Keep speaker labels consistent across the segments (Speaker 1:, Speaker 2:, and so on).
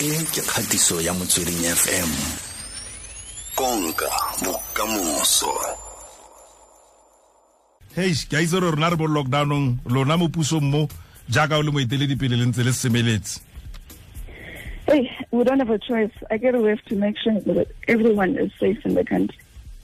Speaker 1: e ke kgatiso ya motsweding fm konka bokamoso.
Speaker 2: Hei ke a itse gore rona re bo lockdownong lona mo pusong mo jaaka o le moeteledipele le ntse le semeletse.
Speaker 3: Hey, we don't have a choice. I get we have to make sure that everyone is safe in the country.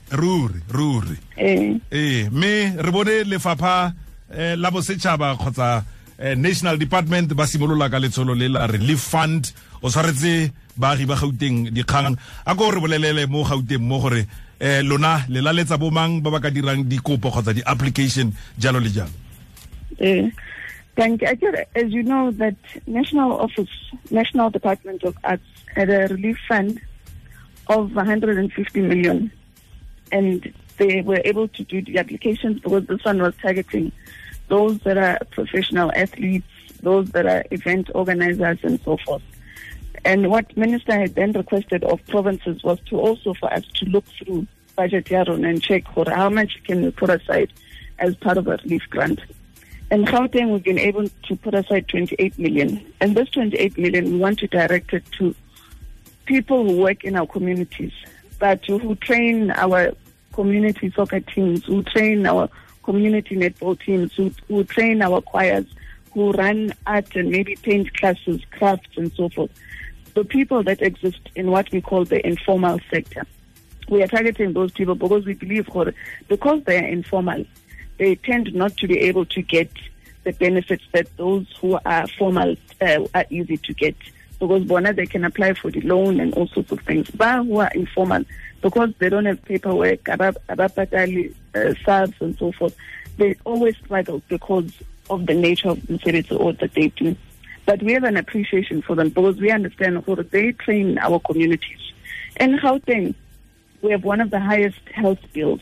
Speaker 2: ruri ruri.
Speaker 3: Eh,
Speaker 2: ee mme re bone lefapha eh, la bosetšhaba kgotsa eh, national department ba simolola ka letsholo le la relief fund o tshwaretse baagi ba gauteng dikgang a ko re bolelele mo gauteng mo gore eh, lona le laletsa bomang ba ba ka dirang dikopo kgotsa di-application jalo le jalo
Speaker 3: eh. Thank you. As you know, that National Office, National Department of Arts had a relief fund of 150 million, and they were able to do the applications because this one was targeting those that are professional athletes, those that are event organizers, and so forth. And what Minister had then requested of provinces was to also for us to look through budget yaron and check for how much can we put aside as part of a relief grant. In Gauteng, we've been able to put aside 28 million. And this 28 million, we want to direct it to people who work in our communities, but who train our community soccer teams, who train our community netball teams, who, who train our choirs, who run art and maybe paint classes, crafts, and so forth. The people that exist in what we call the informal sector. We are targeting those people because we believe because they are informal, they tend not to be able to get the benefits that those who are formal uh, are easy to get. Because bona they can apply for the loan and all sorts of things. But who are informal, because they don't have paperwork, abapatali, uh, SARS and so forth, they always struggle because of the nature of the service or that they do. But we have an appreciation for them because we understand how they train our communities. And Gauteng, we have one of the highest health bills.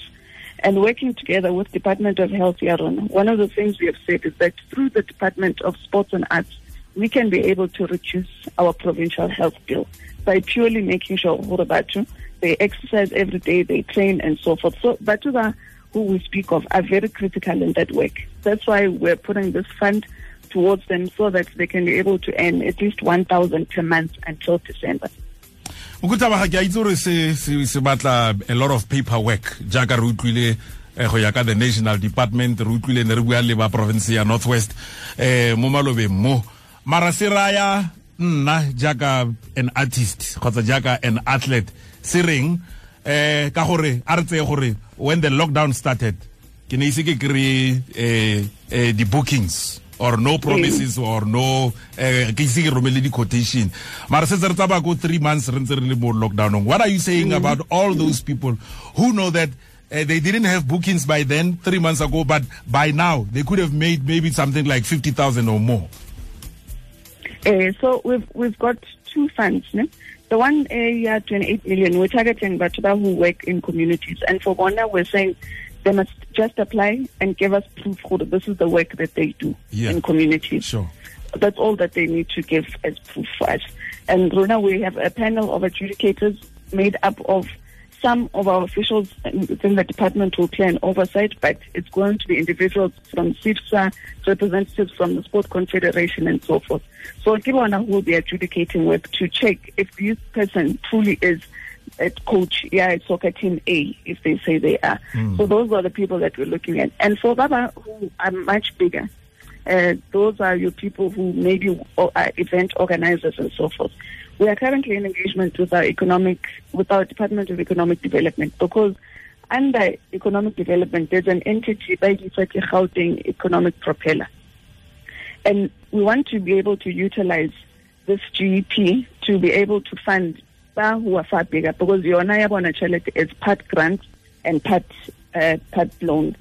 Speaker 3: And working together with Department of Health Yaron, one of the things we have said is that through the Department of Sports and Arts, we can be able to reduce our provincial health bill by purely making sure Horobatu, they exercise every day, they train and so forth. So Batuba, who we speak of, are very critical in that work. That's why we're putting this fund towards them so that they can be able to earn at least 1,000 per month until December.
Speaker 2: mokutaba ke a itse se batla a lot of paperwork jaaka re utlwile eh, ka the national department re utlwile province ya northwest eh mo malobeng mo mara se raya nna jaaka an artist kgotsa jaaka an athlete se reng eh ka gore a re tseye gore when the lockdown started ke ne ise ke kry eh, eh, the bookings or no promises or no eh, ke ise ke romele di-quotation. Mara setse re ko three months re ntse re le mo lockdownong. What are you saying about all those people who know that uh, they didn't have bookings by then three months ago but by now they could have made maybe something like 50000 or more
Speaker 3: Uh, so we've we've got two funds. Ne? The one area, 28 million, we're targeting Batuba who work in communities. And for Bona, we're saying they must just apply and give us proof that this is the work that they do
Speaker 2: Yeah.
Speaker 3: in communities.
Speaker 2: sure
Speaker 3: That's all that they need to give as proof for us. And Rona, we have a panel of adjudicators made up of some of our officials within the department will play an oversight, but it's going to be individuals from CIFSA, representatives from the Sport Confederation, and so forth. So Kibwana will be adjudicating with to check if this person truly is a coach, yeah, soccer team A, if they say they are. Hmm. So those are the people that we're looking at. And for Baba, who are much bigger, uh, those are your people who maybe are event organizers and so forth. We are currently in engagement with our economic, with our Department of Economic Development because under economic development, there's an entity by the Gauteng Economic Propeller. And we want to be able to utilize this GEP to be able to fund who are far bigger because yona ya bona tšhelete is part grant and part uh, part loan.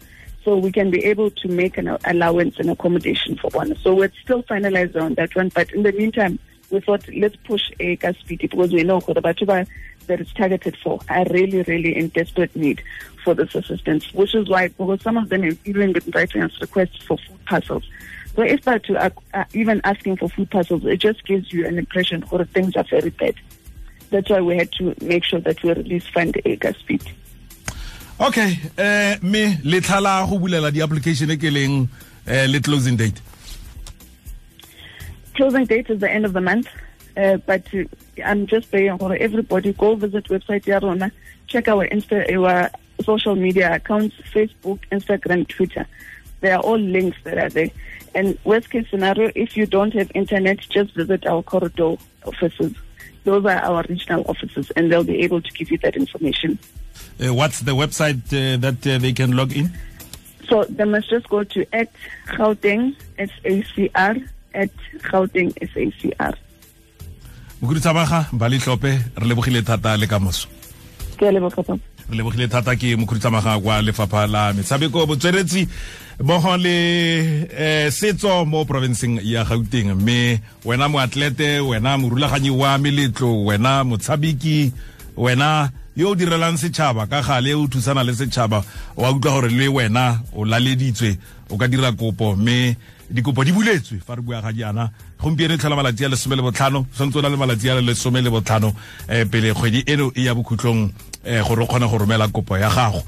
Speaker 3: So we can be able to make an allowance and accommodation for one. So we're still finalizing on that one. But in the meantime, we thought let's push eh, a gas speedy because we know for the Batuba that it's targeted for are really, really in desperate need for this assistance, which is why because some of them have even been writing us requests for food parcels. So if that to even asking for food parcels, it just gives you an impression that things are very bad. That's why we had to make sure that we release fund eh, a gas speed.
Speaker 2: Okay eh me letlha la go bulela di-application e ke leng eh, le closing date
Speaker 3: Closing date is the end of the month. Uh, but I'm just saying for everybody go visit website ya check our Insta our social media accounts, Facebook, Instagram, Twitter. They are all links that are there. And worst case scenario, if you don't have internet, just visit our corridor offices. Those are our regional offices, and they'll be able to give you that information.
Speaker 2: Uh, what's the website uh, that uh, they can log in?
Speaker 3: So they must just go to at Gauteng SACR at Gauteng SACR.
Speaker 2: mokhuduthamaga Mbali Hlophe re lebogile thata le ka moso
Speaker 3: Ke leboga,
Speaker 2: re lebogile thata ke mokhuduthamaga kwa lefapha la metshameko botsweretsi mmogo le eh, setso mo provinceng ya gauteng mme wena moatlete wena morulaganyi wa meletlo wena motshameki wena yo o direlang setšhaba ka gale o thusana le setšhaba wa utlwa gore le wena o laleditswe o ka dira kopo mme dikopo di buletswe fa re bua ga jaana. Gompieno e tlhola malatsi a lesome le botlhano tshwanetse o na le malatsi a lesome le botlhano um pele kgwedi eno e ya bokhutlong um gore o kgone go romela kopo ya gago